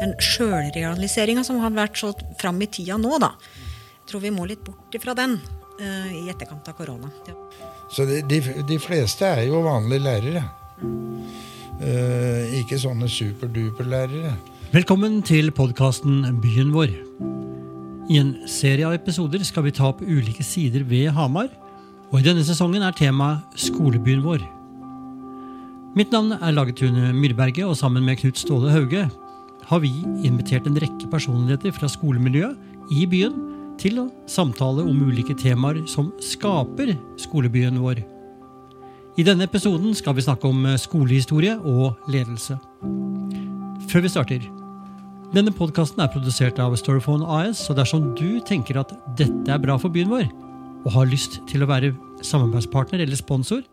den sjølrealiseringa som har vært så fram i tida nå, da. Jeg tror vi må litt bort ifra den uh, i etterkant av korona. Ja. Så de, de, de, fleste er jo vanlige lærere. Uh, ikke sånne superduper-lærere. Velkommen til podkasten Byen vår. I en serie av episoder skal vi ta opp ulike sider ved Hamar. Og i denne sesongen er temaet skolebyen vår. Mitt navn er Lagetune Myrberget, og sammen med Knut Ståle Hauge har vi invitert en rekke personligheter fra skolemiljøet i byen til å samtale om ulike temaer som skaper skolebyen vår. I denne episoden skal vi snakke om skolehistorie og ledelse. Før vi starter Denne podkasten er produsert av Storyphone AS, så dersom du tenker at dette er bra for byen vår, og har lyst til å være samarbeidspartner eller sponsor,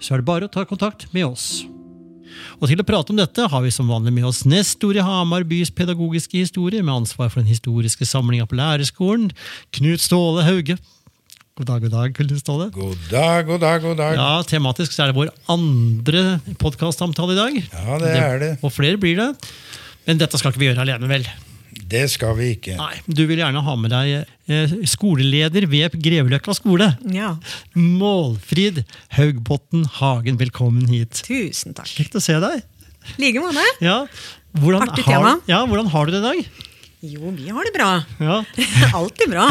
så er det bare å ta kontakt med oss. Og til å prate om dette har vi som vanlig med oss nestor i Hamar bys pedagogiske historie, med ansvar for den historiske samlinga på lærerskolen, Knut Ståle Hauge. God dag, god dag, Knut Ståle. God dag, god dag, god dag. Ja, Tematisk så er det vår andre podkastsamtale i dag. Ja, det er det. Og flere blir det. Men dette skal ikke vi gjøre alene, vel? Det skal vi ikke. Nei, Du vil gjerne ha med deg eh, skoleleder ved Greveløkka skole. Ja. Målfrid Haugbotten Hagen, velkommen hit. Tusen takk. Kjekt å se deg. like måte. Ja. Hvordan Artig har, tema. ja, hvordan har du det i dag? Jo, vi har det bra. Ja. Alltid bra.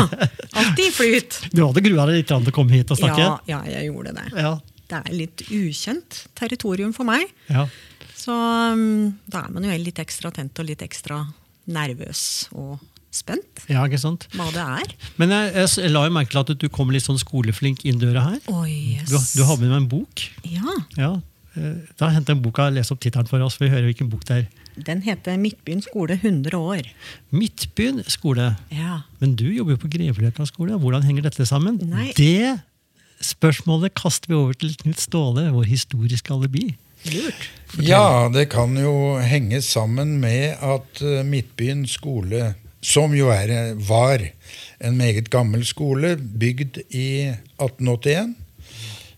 Alltid i flyt. Du hadde grua deg litt til å komme hit og snakke? Ja, ja, jeg gjorde det. Ja. Det er litt ukjent territorium for meg. ja. Så um, da er man jo litt ekstra tent og litt ekstra nervøs og spent. Ja, ikke sant? Hva det er. Men jeg, jeg, jeg la jo merke til at du kom litt sånn skoleflink inn døra her. Oh, yes. Du, du har med deg en bok. Ja, Ja. eh, Da henter jeg boka Les opp tittelen for oss, for vi hører hvilken bok det er. Den heter Midtbyen skole 100 år. Midtbyen skole. Ja. Men du jobber jo på Greveløkka skole. Hvordan henger dette sammen? Nei. Det spørsmålet kaster vi over til Knut Ståle, vår historiske alibi. Lurt. Ja, det kan jo henge sammen med at eh, Midtbyen skole, som jo er, var en meget gammel skole, bygd i 1881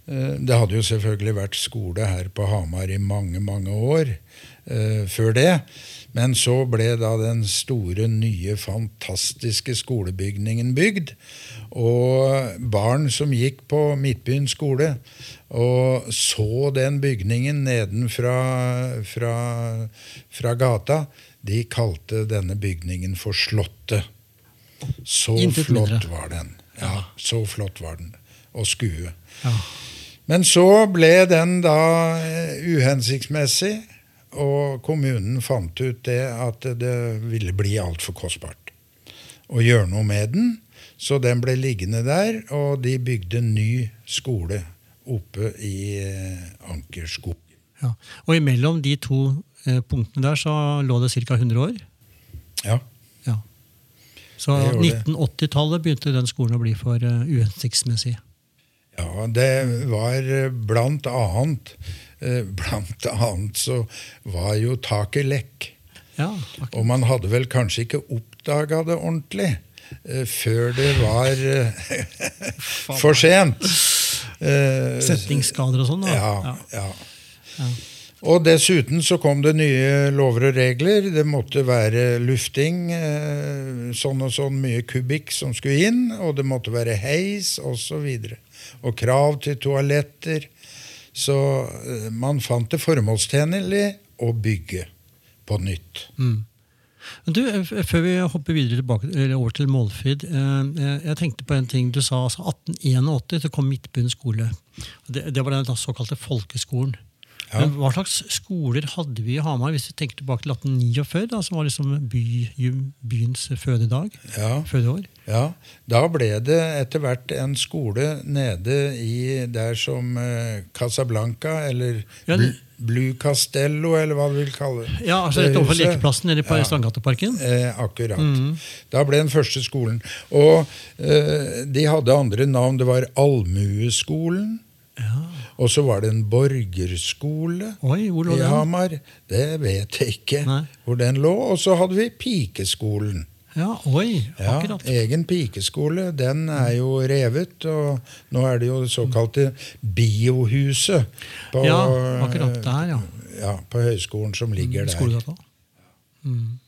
eh, Det hadde jo selvfølgelig vært skole her på Hamar i mange, mange år eh, før det. Men så ble da den store, nye, fantastiske skolebygningen bygd. Og barn som gikk på Midtbyen skole og så den bygningen nedenfra fra, fra gata, de kalte denne bygningen for Slottet. Så Intet flott mindre. var den. Ja, så flott var den å skue. Ja. Men så ble den da eh, uhensiktsmessig, og kommunen fant ut det at det ville bli altfor kostbart å gjøre noe med den. Så den ble liggende der, og de bygde en ny skole oppe i eh, Ankerskog. Ja. Og imellom de to eh, punktene der så lå det ca. 100 år. Ja. Ja. Så Det gjorde det. 1980-tallet begynte den skolen å bli for uh, uhensiktsmessig. ja, det var eh, blant annet eh, Blant annet så var jo taket lekk. Ja. Og man hadde vel kanskje ikke oppdaga det ordentlig eh, før det var eh, for sent. Eh, Setningsskader og sånn. da. ja, ja. Og dessuten så kom det nye lover og regler. Det måtte være lufting, eh, sånn og sånn mye kubikk som skulle inn, og det måtte være heis osv. Og, og krav til toaletter. Så eh, man fant det formålstjenlig å bygge på nytt. Men Du, eh, Før vi hopper videre tilbake, over til Målfrid. eh, eh, Jeg tenkte på en ting du sa. altså 1881 så kom Midtbyen skole. Det, det var den såkalte folkeskolen. Ja. Men Hva slags skoler hadde vi i Hamar, hvis vi tenker tilbake til 1849, da, som var liksom by, byens fødedag? Ja. Fødeår? Ja, da ble det etter hvert en skole nede i der som eh, Casablanca, eller Ja, det- Blue Castello, eller hva du vil kalle det. Ja, altså rett overfor lekeplassen nede på Ja. Strandgateparken? Eh, akkurat. Da ble den første skolen. Og eh, de hadde andre navn. Det var Allmueskolen. Og så var det en borgerskole Oi, hvor lå i den? Hamar. Det vet jeg ikke Nei. hvor den lå. Og så hadde vi Pikeskolen. Ja, oi, Ja, akkurat. egen pikeskole. Den er jo revet, og nå er det jo det såkalte Biohuset på, Ja, akkurat der, ja. ja, på høyskolen som ligger der. Mm.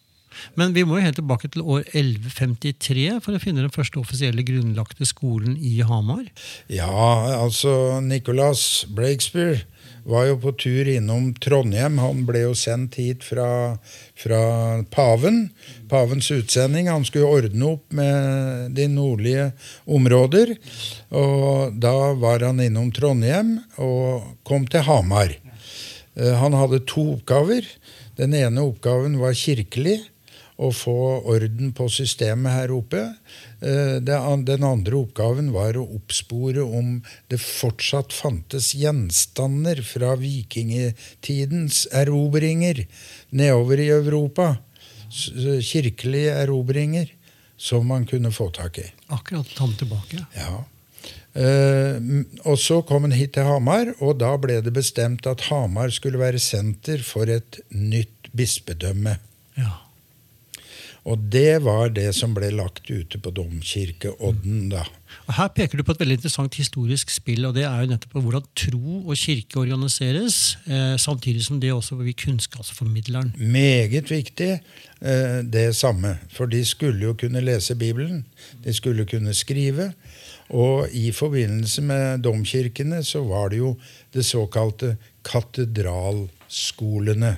Men vi må jo helt tilbake til år 1153 for å finne den første offisielle grunnlagte skolen i Hamar. Ja, altså Nicholas Breakspear var jo på tur innom Trondheim. Han ble jo sendt hit fra, fra paven. Pavens utsending. Han skulle ordne opp med de nordlige områder. Og da var han innom Trondheim og kom til Hamar. Eh, Han hadde to oppgaver. Den ene oppgaven var kirkelig. Å få orden på systemet her oppe. Eh, Den andre oppgaven var å oppspore om det fortsatt fantes gjenstander fra vikingtidens erobringer nedover i Europa. Kirkelige erobringer som man kunne få tak i. Akkurat ta den tilbake. Ja. Eh, og så kom han hit til Hamar, og da ble det bestemt at Hamar skulle være senter for et nytt bispedømme. Ja. Og det var det som ble lagt ute på domkirkeodden da. Og Her peker du på et veldig interessant historisk spill, og det er jo nettopp på hvordan tro og kirke organiseres, eh, samtidig som det også blir kunnskapsformidleren. Meget viktig eh, det samme. For de skulle jo kunne lese Bibelen. De skulle kunne skrive. Og i forbindelse med domkirkene så var det jo det såkalte katedralskolene.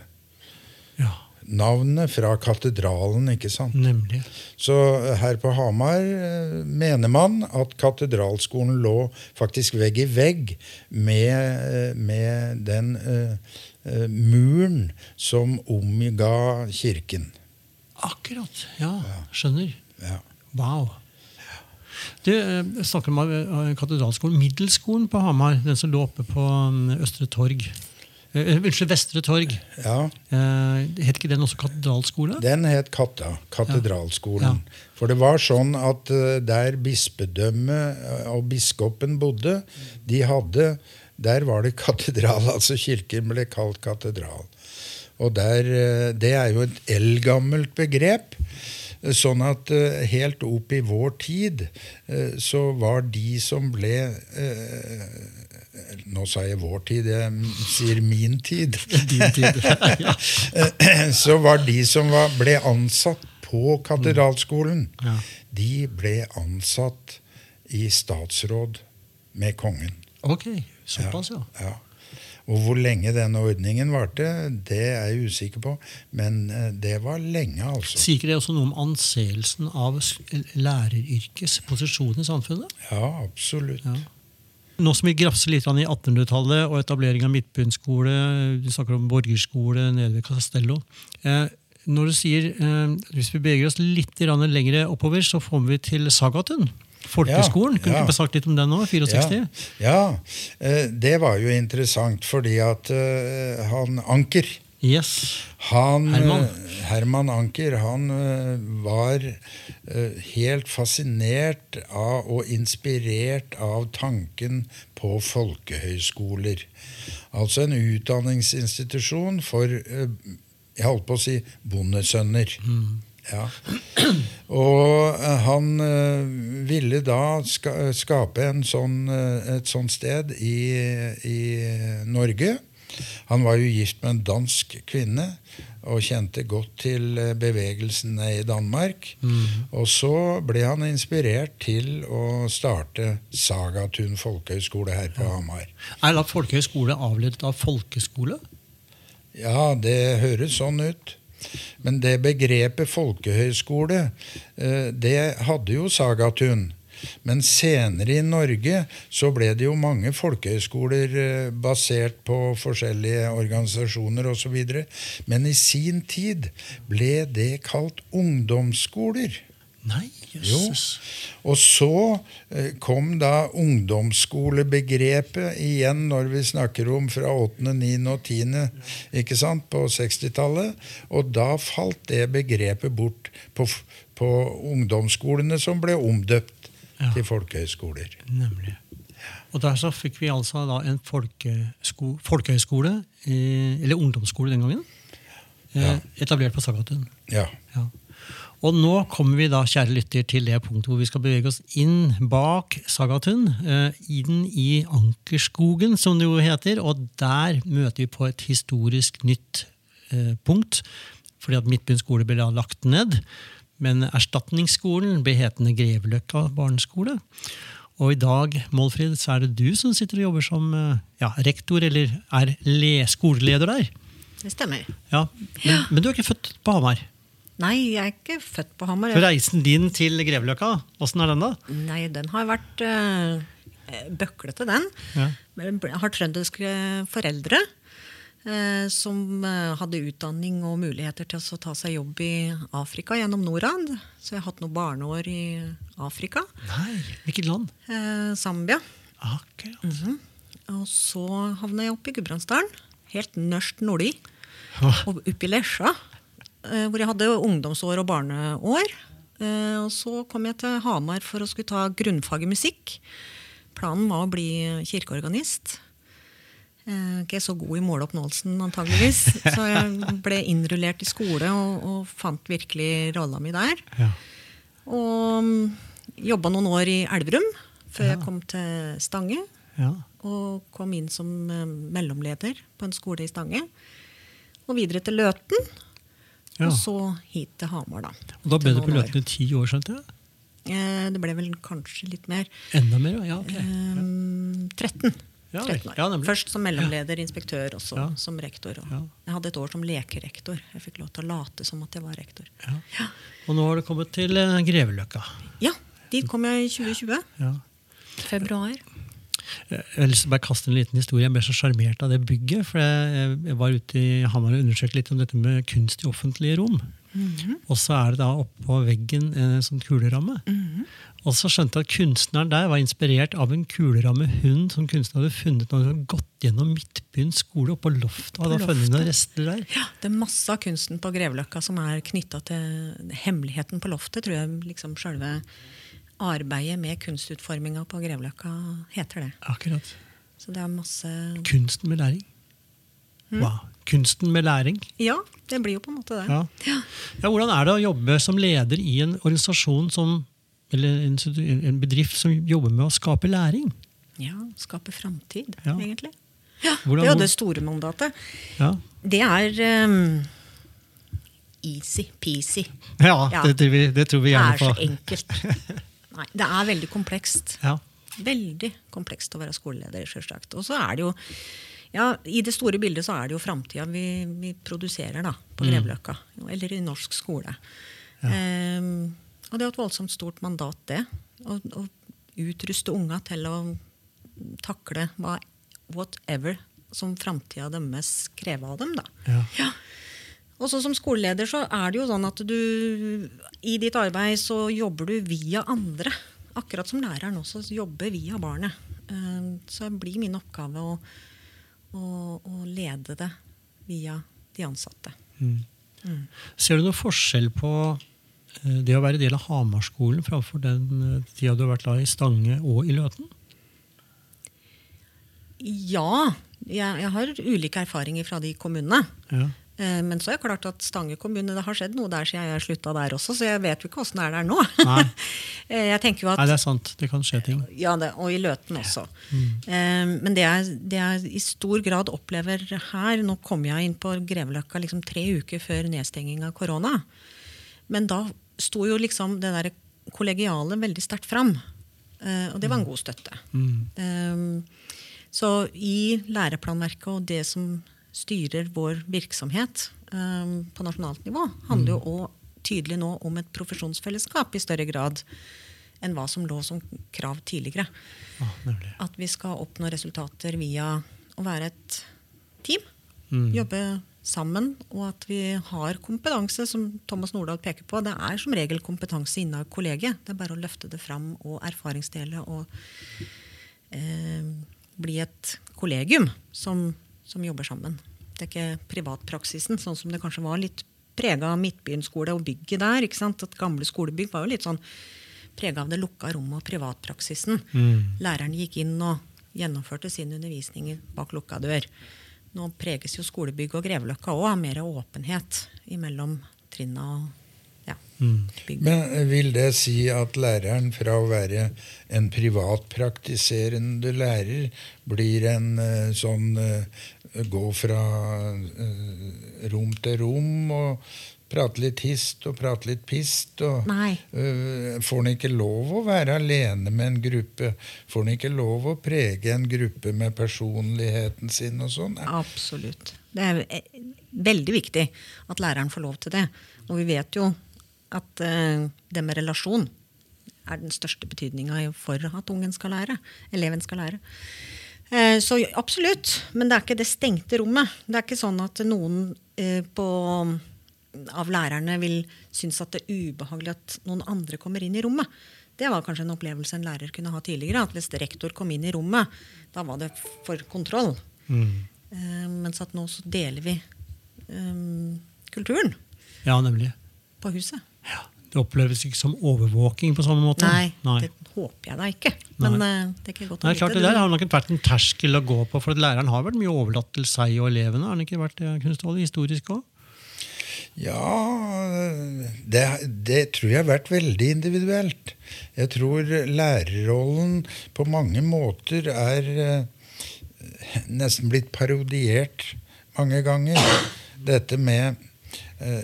Ja, Navnet fra katedralen, ikke sant? nemlig. Så her på Hamar eh, mener man at katedralskolen lå faktisk vegg i vegg med, eh, med den uh, uh, muren som omga kirken. Akkurat. Ja, skjønner. Ja. Wow. Du snakker om katedralskolen. Middelskolen på Hamar, den som lå oppe på mm, Østre Torg. Eh, Unnskyld, Vestre Torg. ja, Uh, het ikke den også katedralskole? den het Katta, katedralskolen. For det var sånn at uh, der bispedømmet og biskopen bodde, de hadde Der var det katedral, altså kirken ble kalt katedral. Og der, Det er jo et eldgammelt begrep. Sånn at helt opp i vår tid så var de som ble Nå sa jeg vår tid, jeg sier min tid. Din tid. ja. så var de som var, ble ansatt på katedralskolen, Ja. de ble ansatt i statsråd med kongen. Ok, såpass, ja. Ja. Og hvor lenge denne ordningen varte, det er jeg usikker på. Men eh, det var lenge, altså. Sier ikke det også noe om anseelsen av læreryrkets posisjon i samfunnet? Ja, absolutt. Ja. Nå som vi grafser litt i 1800-tallet og etablering av midtbunnskole, du snakker om borgerskole nede ved Castello. Eh, når du sier, eh, Hvis vi beveger oss litt lenger oppover, så får vi til Sagatun. Folkeskolen. Ja, Kunne ja. du sagt litt om den nå? 64? Ja, ja. Eh, det var jo interessant fordi at han Anker Yes. Han, Herman. eh, Herman Anker han eh, var eh, helt fascinert av og inspirert av tanken på folkehøyskoler. Altså en utdanningsinstitusjon for jeg holdt på å si bondesønner. Ja. Og han ville da skape en sånn, et sånt sted i, i Norge. Han var jo gift med en dansk kvinne og kjente godt til bevegelsene i Danmark. Og så ble han inspirert til å starte Sagatun folkehøgskole her på Hamar. Er da folkehøyskole avledet av folkeskole? Ja, det høres sånn ut. Men det begrepet folkehøyskole, eh, det hadde jo Sagatun. Men senere i Norge så ble det jo mange folkehøyskoler eh, basert på forskjellige organisasjoner osv. Men i sin tid ble det kalt ungdomsskoler. Nei, Jo. jøsses. Og så eh, kom da ungdomsskolebegrepet igjen når vi snakker om fra 8., 9. og 10. Ikke sant, på 60-tallet. Og da falt det begrepet bort på, på ungdomsskolene som ble omdøpt Ja. til folkehøyskoler. Nemlig. Og der så fikk vi altså da en folkesko folkehøyskole, eh, eller ungdomsskole den gangen, eh, etablert på Sagatun. Ja. Ja. Og nå kommer vi da, kjære lytter, til det punktet hvor vi skal bevege oss inn bak Sagatun. Eh, inn i Ankerskogen, som det jo heter. Og der møter vi på et historisk nytt punkt. fordi at Midtbyen skole ble lagt ned. Men erstatningsskolen ble hetende Greveløkka barneskole. Og i dag Målfrid, så er det du som sitter og jobber som eh, ja, rektor, eller er le skoleleder der. Det stemmer. Ja, men, men du er ikke født på Hamar? Nei, jeg er ikke født på Hamar. For reisen din til Greveløkka, åssen er den, da? Nei, den har vært uh, bøklete, den. Ja. Jeg har trønderske foreldre som eh, hadde utdanning og muligheter til å ta seg jobb i Afrika gjennom Norad. Så jeg har hatt noen barneår i Afrika. Nei, hvilket land? Eh, Zambia. Akkurat. Og så havna jeg oppe i Gudbrandsdalen. Helt nørst nordlig. Åh. Og oppe i Lesja, eh, hvor jeg hadde ungdomsår og barneår. Eh, Og så kom jeg til Hamar for å skulle ta grunnfag i musikk. Planen var å bli kirkeorganist. Eh, Ikke så god i måloppnåelsen, antageligvis. Så jeg ble innrullert i skole og, og fant virkelig rolla mi der. Ja. Og mm, jobba noen år i Elverum før Ja. jeg kom til Stange. ja. Og kom inn som eh, mellomleder på en skole i Stange. Og videre til Løten. Ja. Og så hit til Hamar, da. Og da ble du på. Løten i ti år, skjønte jeg? Eh, Det ble vel kanskje litt mer. Enda mer, ja. ok. Eh, 13. Ja, 13 år. ja. Først som mellomleder, inspektør, og så Ja. som rektor. Og Ja. Jeg hadde et år som lekerektor. Jeg fikk lov til å late som at jeg var rektor. Ja. Ja, Og nå har du kommet til eh, Greveløkka. ja dit kom jeg i 2020. Ja. Februar. Jeg har lyst til å bare kaste en liten historie. Jeg ble så sjarmert av det bygget. For jeg var ute i Hamar og undersøkte litt om dette med kunst i offentlige rom. Og så er det da oppå veggen en sånn kuleramme. Og så skjønte jeg at kunstneren der var inspirert av en kuleramme hund som kunstneren hadde funnet når han hadde gått gjennom Midtbyen skole oppå loftet. Og hadde funnet noen rester der. Ja, det er masse av kunsten på Greveløkka som er knytta til hemmeligheten på loftet, tror jeg liksom selve arbeidet med kunstutforminga på Greveløkka heter det. Akkurat. Så det er masse Kunsten med læring. Wow. Kunsten med læring. Ja, det blir jo på en måte det. Ja. Ja. Ja, hvordan er det å jobbe som leder i en organisasjon som, eller en, en bedrift som jobber med å skape læring? Ja, skape framtid, egentlig. Ja, Hvordan- det er det store mandatet. Ja, Det er um, easy-peasy. ja, Ja. Det, tror vi, det tror vi Det er så enkelt. Nei, det er veldig komplekst. Ja. Veldig komplekst å være skoleleder, sjølsagt. Og så er det jo ja, I det store bildet så er det jo framtida vi, vi produserer da, på Mm. Grevløkka. Eller i norsk skole. Ehm, og det er et voldsomt stort mandat, det. Å, å utruste unga til å takle hva, whatever som framtida deres krever av dem. da. Ja. Ja. Og så som skoleleder så er det jo sånn at du i ditt arbeid så jobber du via andre. Akkurat som læreren også jobber via barnet. Så Så blir min oppgave å, å, å lede det via de ansatte. Mm. Ser du noen forskjell på eh, det å være del av Hamarskolen framfor den eh, tida du har vært i Stange og i Løten? Ja, jeg, jeg har ulike erfaringer fra de kommunene. Ja. Eh, Men så er det klart at Stange kommune, det har skjedd noe der siden jeg slutta der også, så jeg vet jo ikke åssen det er der nå. Nei. Eh, at Nei, det er sant. Det kan skje ting. Ja, det, og i Løten også. Mm. men det jeg, det jeg i stor grad opplever her Nå kom jeg inn på Greveløkka liksom tre uker før nedstenging av korona. Men da sto jo liksom det der kollegiale veldig sterkt fram. Eh, og det var en god støtte. Mm. så i læreplanverket og det som styrer vår virksomhet um, på nasjonalt nivå, handler jo også tydelig nå om et profesjonsfellesskap i større grad enn hva som lå som krav tidligere. Ah. At vi skal oppnå resultater via å være et team. Mm. Jobbe sammen, og at vi har kompetanse, som Thomas Nordahl peker på. Det er som regel kompetanse innad kollegiet. Det er bare å løfte det fram og erfaringsdele og eh, bli et kollegium som, som jobber sammen. Det er ikke privatpraksisen, sånn som det kanskje var litt prega av Midtbyen skole og bygget der. ikke sant? At gamle skolebygg var jo litt sånn prega av det lukka rommet og privatpraksisen. Læreren gikk inn og gjennomførte sin undervisning bak lukka dør. Nå preges jo skolebygg og Greveløkka òg av mer åpenhet imellom trinna og ja, bygg. Men vil det si at læreren fra å være en privatpraktiserende lærer blir en eh, sånn eh, Gå fra eh, rom til rom og prate litt hist og prate litt pist? Og, eh, får han ikke lov å være alene med en gruppe? Får han ikke lov å prege en gruppe med personligheten sin og sånn? Absolutt. Det er eh, veldig viktig at læreren får lov til det. Og vi vet jo at uh, det med relasjon er den største betydninga for at ungen skal lære. Eleven skal lære. Eh, så absolutt. Men det er ikke det stengte rommet. Det er ikke sånn at noen eh, på, av lærerne vil synes at det er ubehagelig at noen andre kommer inn i rommet. Det var kanskje en opplevelse en lærer kunne ha tidligere. At hvis rektor kom inn i rommet, da var det for kontroll. Mm. mens at nå så deler vi um, kulturen Ja, nemlig. på huset. Ja. Det oppleves ikke som overvåking på samme måte. Nei, Nei. det håper jeg da ikke. Men Nei. eh, det er ikke godt å Nei, klart Det der har nok vært en terskel å gå på, for at læreren har vært mye overlatt til seg og elevene. Har han ikke vært det, historisk òg? Ja, det, det tror jeg har vært veldig individuelt. Jeg tror lærerrollen på mange måter er eh, nesten blitt parodiert mange ganger. Dette med,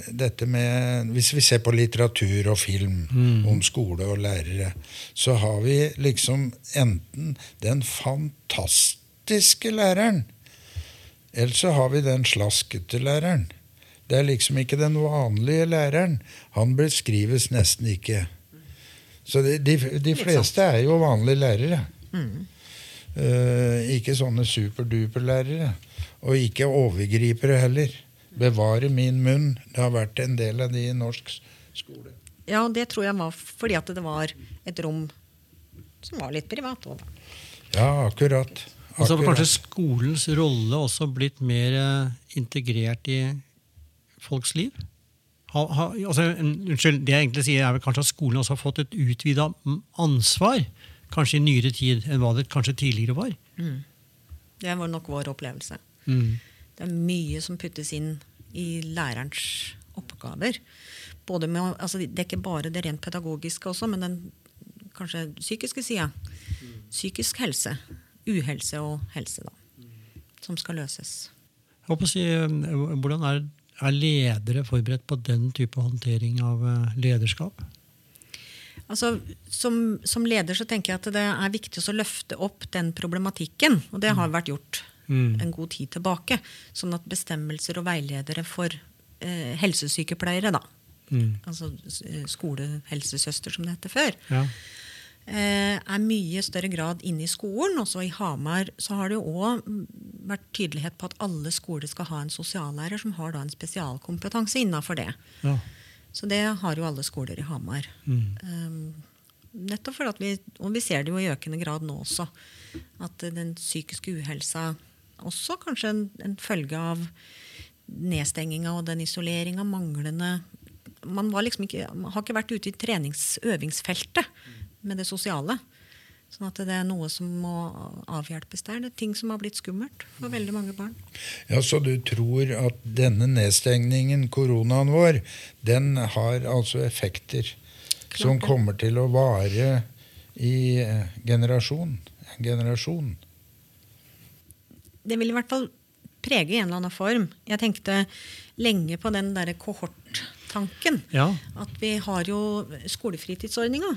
dette med Hvis vi ser på litteratur og film om skole og lærere, så har vi liksom enten den fantastiske læreren, eller så har vi den slaskete læreren. Det er liksom ikke den vanlige læreren. Han beskrives nesten ikke. Så de, de, de fleste er jo vanlige lærere. Eh, ikke sånne superduper-lærere. Og ikke overgripere heller. Bevare min munn. Det har vært en del av de i norsk skole. Ja, det tror jeg var fordi at det var et rom som var litt privat. Også. Ja, akkurat. Og så har kanskje skolens rolle også blitt mer eh, integrert i folks liv? Ha, ha, altså, unnskyld, det jeg egentlig sier er vel kanskje at skolen også har fått et utvida ansvar, kanskje i nyere tid, enn hva det kanskje tidligere var. Det var nok vår opplevelse. Mm. Det er mye som puttes inn i lærerens oppgaver. Både med, altså det er ikke bare det rent pedagogiske også, men den kanskje psykiske sida. Psykisk helse. Uhelse og helse, da. Som skal løses. Jeg håper å si, eh, Hvordan er, er ledere forberedt på den type håndtering av eh, lederskap? Altså, som, som leder så tenker jeg at det er viktig å løfte opp den problematikken. Og det har vært gjort Mm. en god tid tilbake. Sånn at bestemmelser og veiledere for eh, helsesykepleiere, da, Mm. altså eh, skolehelsesøster som det heter før, Ja. eh, er mye større grad inne i skolen. Også i Hamar så har det jo òg vært tydelighet på at alle skoler skal ha en sosiallærer som har da en spesialkompetanse innafor det. ja. Så det har jo alle skoler i Hamar. Mm. Um, nettopp fordi at vi, og vi ser det jo i økende grad nå også, at den psykiske uhelsa også kanskje en, en følge av nedstenginga og den isoleringa, manglende Man var liksom ikke, har ikke vært ute i treningsøvingsfeltet med det sosiale. Sånn at det er noe som må avhjelpes der. Det er ting som har blitt skummelt for veldig mange barn. Ja, Så du tror at denne nedstengningen, koronaen vår, den har altså effekter som kommer til å vare i eh, generasjon? En generasjon. Det vil i hvert fall prege i en eller annen form. Jeg tenkte lenge på den derre kohorttanken. ja. At vi har jo skolefritidsordninga,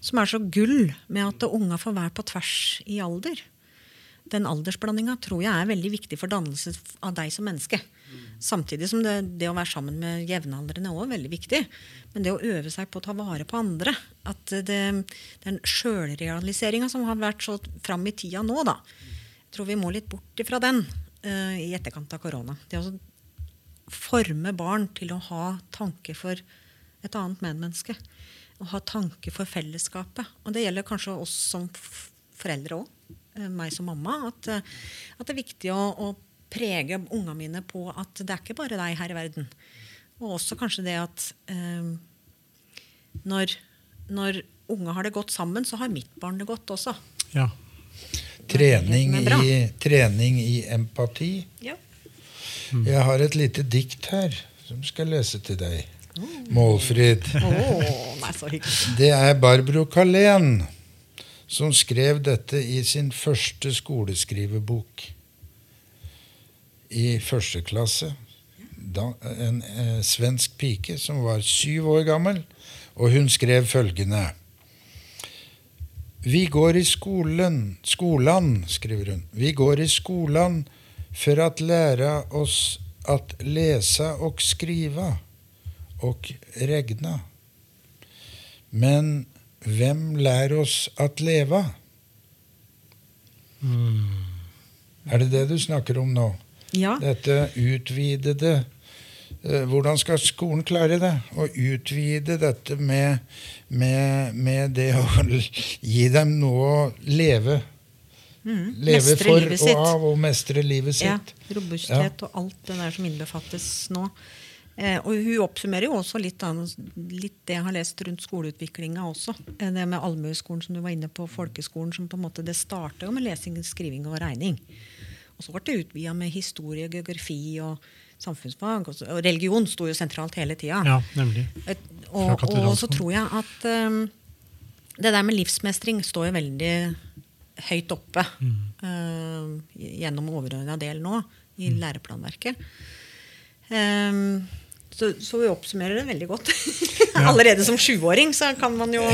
som er så gull med at unga får være på tvers i alder. Den aldersblandinga tror jeg er veldig viktig for dannelse av deg som menneske. Samtidig som det, det å være sammen med jevnaldrende òg er veldig viktig. Men det å øve seg på å ta vare på andre at det, Den sjølrealiseringa som har vært så fram i tida nå, da. Tror vi må litt bort ifra den uh, i etterkant av korona. Det å forme barn til å ha tanke for et annet medmenneske. Å ha tanke for fellesskapet. Og det gjelder kanskje oss som foreldre òg. Meg som mamma. At, uh, at det er viktig å, å prege unga mine på at det er ikke bare deg her i verden. Og også kanskje det at eh, når, når unga har det godt sammen, så har mitt barn det godt også. ja. Trening i, trening i empati. Ja. Jeg har et lite dikt her som skal lese til deg. Målfrid. Oh, nei, så hyggelig. Det er Barbro Kalén som skrev dette i sin første skoleskrivebok. I første klasse. Da, en eh, svensk pike som var syv år gammel, og hun skrev følgende Vi går i skolen, skolan, skriver hun. Vi går i skolan for å lære oss at lese og skriva og regna. Men hvem lærer oss at leve? Er det det du snakker om nå? Ja, Dette utvidede Hvordan skal skolen klare det? Å utvide dette med, med, med det å gi dem noe å leve. mm. Leve for og sitt. av og mestre livet Ja, sitt. robusthet og alt det der som innbefattes nå. Eh, og hun oppsummerer jo også litt, av, litt det jeg har lest rundt skoleutviklinga også. Eh, det med allmueskolen som du var inne på, folkeskolen som på en måte Det starta jo med lesing, skriving og regning. Og så ble det utvida med historie, geografi og samfunnsfag. Og, så, og religion sto jo sentralt hele tida. Ja, nemlig. Og, og så tror jeg at um, det der med livsmestring står jo veldig høyt oppe uh, gjennom overordna del nå i læreplanverket. Um, så, så vi oppsummerer det veldig godt. Allerede som sjuåring så kan man jo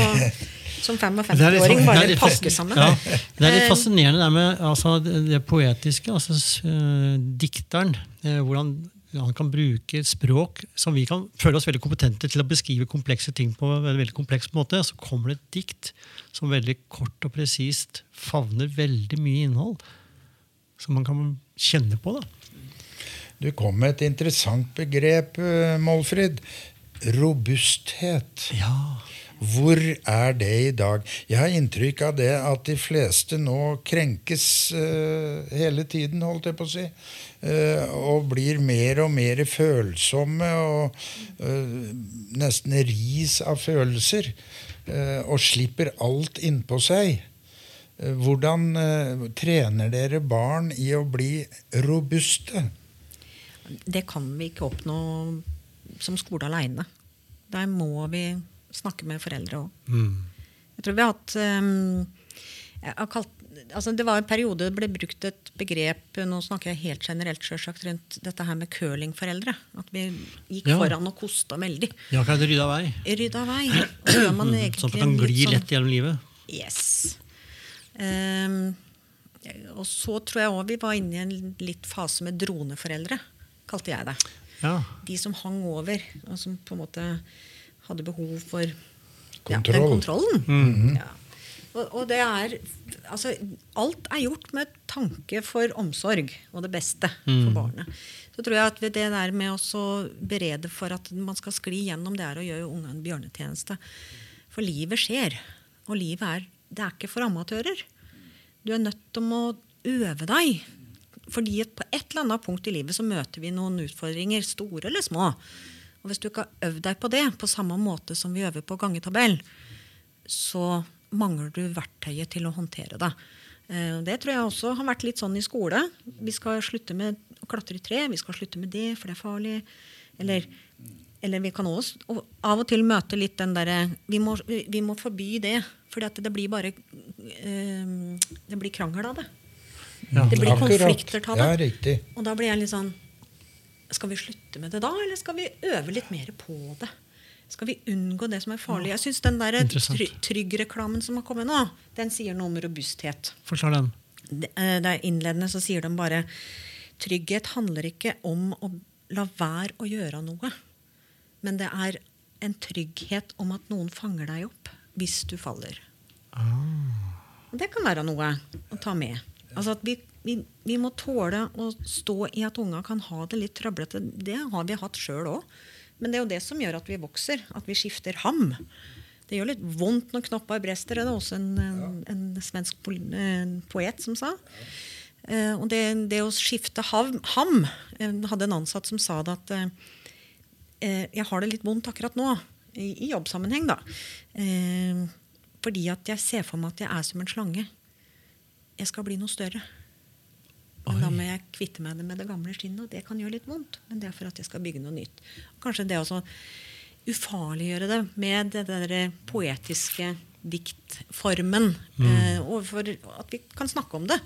som Det er litt 55-åring sånn- det er bare pakke sammen. Ja, det er litt Eh, fascinerende det med altså, det, det poetiske. Altså, eh, dikteren. eh, hvordan han kan bruke språk som vi kan føle oss veldig kompetente til å beskrive komplekse ting på en veldig, kompleks måte. Så kommer det et dikt som veldig kort og presist favner veldig mye innhold. Som man kan kjenne på. da. Du kom med et interessant begrep, eh, Målfrid. Robusthet. Ja, Hvor er det i dag? Jeg har inntrykk av det at de fleste nå krenkes uh, hele tiden, holdt jeg på å si. Uh, og blir mer og mer følsomme og uh, nesten ris av følelser. og slipper alt innpå seg. Hvordan trener dere barn i å bli robuste? Det kan vi ikke oppnå som skole aleine. Der må vi snakke med foreldre òg. Jeg tror vi har hatt um, har kalt, altså Det var en periode det ble brukt et begrep nå snakker jeg helt generelt selvsagt, rundt dette her med curlingforeldre. At vi gikk Ja. foran og kosta veldig. ja kan jeg rydde av vei. Vei. Så gjør man egentlig Sånn at man glir sånn- lett gjennom livet. Yes. Um, og så tror jeg òg vi var inne i en litt fase med droneforeldre, kalte jeg det. Ja. De som hang over, og som på en måte hadde behov for ja, den Kontroll. kontrollen. ja. og, og det er altså, Alt er gjort med tanke for omsorg og det beste for barnet. Så tror jeg at det der med å berede for at man skal skli gjennom, det er å gjøre ungene en bjørnetjeneste. For livet skjer. Og livet er, det er ikke for amatører. Du er nødt til å øve deg. Fordi at på et eller annet punkt i livet så møter vi noen utfordringer, store eller små. Og hvis du ikke har øvd deg på det på samme måte som vi øver på gangetabell, så mangler du verktøyet til å håndtere det. Eh, Det tror jeg også har vært litt sånn i skole. Vi skal slutte med å klatre i tre, vi skal slutte med det, for det er farlig. Eller, eller vi kan også og av og til møte litt den derre vi, vi må forby det, for det blir bare eh, Det blir krangel av det. Ja. Det blir konflikter av det. Ja. Og da blir jeg litt sånn Skal vi slutte med det da, eller skal vi øve litt mer på det? Skal vi unngå det som er farlig? Jeg syns den der try Trygg-reklamen som har kommet nå, den sier noe om robusthet. Forklar den. Det, eh, det er innledende så sier de bare Trygghet handler ikke om å la være å gjøre noe. Men det er en trygghet om at noen fanger deg opp hvis du faller. Ah. det kan være noe å ta med. Altså at vi, vi, vi må tåle å stå i at unger kan ha det litt trøblete. Det har vi hatt sjøl òg. Men det er jo det som gjør at vi vokser. At vi skifter ham. Det gjør litt vondt når knopper brester. Det er det også en, en, en svensk poet som sa. Uh, og det, det å skifte hav, ham Jeg hadde en ansatt som sa det at eh, jeg har det litt vondt akkurat nå, i, i jobbsammenheng, da. Uh, fordi at jeg ser for meg at jeg er som en slange. Jeg skal bli noe større. Men da må jeg kvitte meg med det gamle skinnet, og det kan gjøre litt vondt. Men det er for at jeg skal bygge noe nytt. Kanskje det å ufarliggjøre det med det der poetiske diktformen. Eh, overfor at vi kan snakke om det.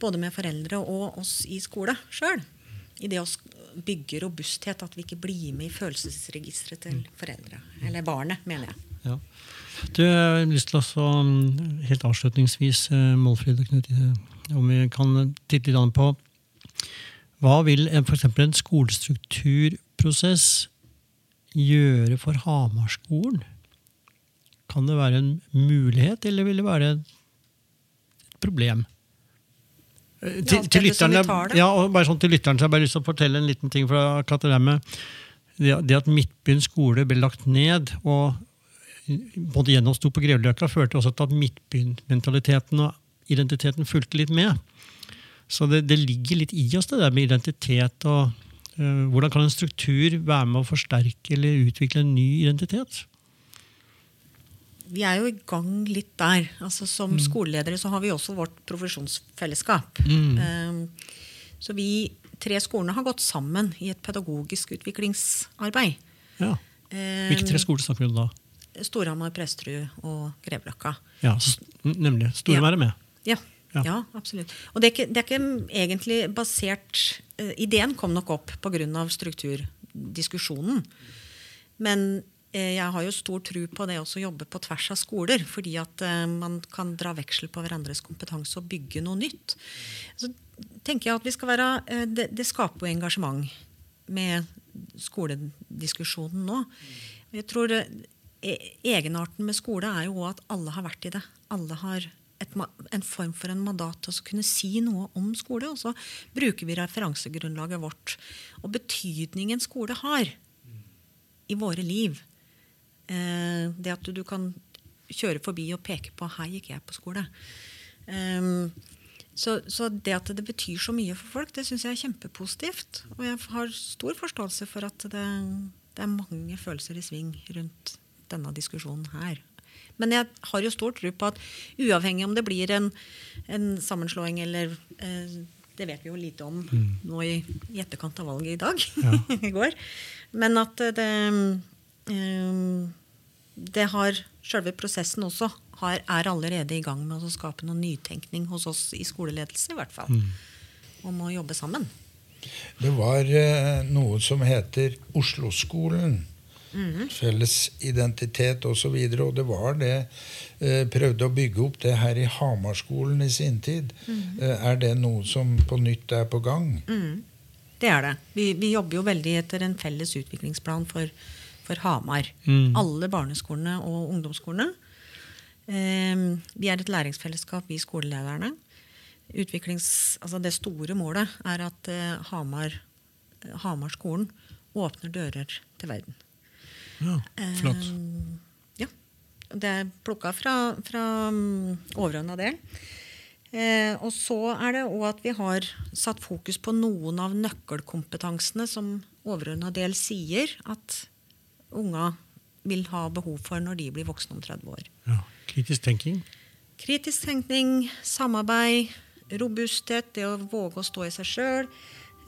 Både med foreldre og oss i skole sjøl. I det å bygge robusthet. At vi ikke blir med i følelsesregisteret til foreldre. Eller barnet, mener jeg. Ja. Du, jeg har lyst til å mm, helt avslutningsvis, eh, Målfrid og Knut, om vi kan titte litt på hva vil f.eks. for eksempel en skolestrukturprosess gjøre for Hamarskolen? Kan det være en mulighet, eller vil det være et problem? Til, til, lytterne, ja, og bare sånn til lytteren så har jeg bare lyst til å fortelle en liten ting. fra akkurat det med det, at Midtbyen skole ble lagt ned, og både gjennomsto på Grevløkka, førte også til at Midtbyen-mentaliteten og identiteten fulgte litt med. Så det, det ligger litt i oss, det der med identitet. og uh, Hvordan kan en struktur være med å forsterke eller utvikle en ny identitet? Vi er jo i gang litt der. Altså, som skoleledere så har vi også vårt profesjonsfellesskap. Um, så vi tre skolene har gått sammen i et pedagogisk utviklingsarbeid. Ja. Um, Hvilke tre skoler snakker vi om da? Storhamar, Presterud og Grevløkka. Ja, Nemlig. Storhamar er med. Ja, Ja. ja. absolutt. Og det er, ikke, det er ikke egentlig basert uh, Ideen kom nok opp pga. strukturdiskusjonen. Men uh, jeg har jo stor tro på det også å jobbe på tvers av skoler. Fordi at uh, man kan dra veksel på hverandres kompetanse og bygge noe nytt. Så tenker jeg at vi skal være, det, det skaper jo engasjement med skolediskusjonen nå. Jeg tror e- Egenarten med skole er jo at alle har vært i det. Alle har et, en form for en mandat til å kunne si noe om skole. Og så bruker vi referansegrunnlaget vårt og betydningen skole har i våre liv. Eh, det at du, du kan kjøre forbi og peke på 'her gikk jeg på skole'. Eh, så, så det at det betyr så mye for folk, det syns jeg er kjempepositivt. Og jeg har stor forståelse for at det, det er mange følelser i sving rundt denne diskusjonen her. Men jeg har jo stor tro på at uavhengig om det blir en, en sammenslåing eller eh, Det vet vi jo lite om nå i, i etterkant av valget i dag. i går. Men at det eh, det har Selve prosessen også har, er allerede i gang med å skape noe nytenkning hos oss i skoleledelse, i hvert fall. Om å jobbe sammen. Det var eh, noe som heter Oslo-skolen. Mhm. Felles identitet osv. Og, så videre, og det var det eh, Prøvde å bygge opp det her i Hamarskolen i sin tid. Mm. Eh, er det noe som på nytt er på gang? Det er det. Vi, vi jobber jo veldig etter en felles utviklingsplan for, for Hamar. Mm. Alle barneskolene og ungdomsskolene. Eh, vi er et læringsfellesskap, vi skolelederne. Altså det store målet er at eh, Hamar, Hamarskolen åpner dører til verden. Ja, flott. Eh, ja. Det er plukka fra, fra um, overordna del. Eh, og så er det òg at vi har satt fokus på noen av nøkkelkompetansene som overordna del sier at unga vil ha behov for når de blir voksne om 30 år. Ja. Kritisk tenking. Kritisk tenkning, samarbeid, robusthet, det å våge å stå i seg sjøl.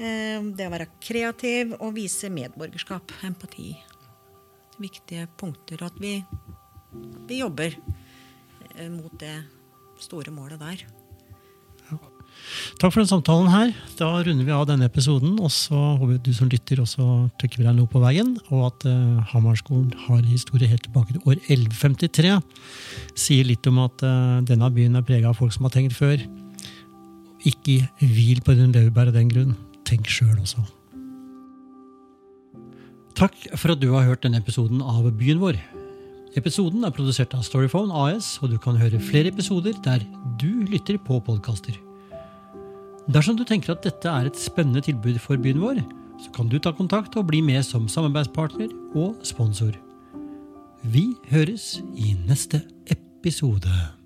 Eh, det å være kreativ og vise medborgerskap, empati. Viktige punkter. At vi, vi jobber eh, mot det store målet der. Takk for den samtalen her. Da runder vi av denne episoden. Og så håper jeg du som lytter også trekker deg noe på veien, og at uh, Hamarskolen har historie helt tilbake til år 1153. Sier litt om at uh, denne byen er prega av folk som har tenkt før. Ikke hvil på din laurbær av den grunn. Tenk sjøl også. Takk for at du har hørt denne episoden av Byen vår. Episoden er produsert av Storyphone AS, og du kan høre flere episoder der du lytter på podkaster. Dersom du tenker at dette er et spennende tilbud for byen vår, så kan du ta kontakt og bli med som samarbeidspartner og sponsor. Vi høres i neste episode.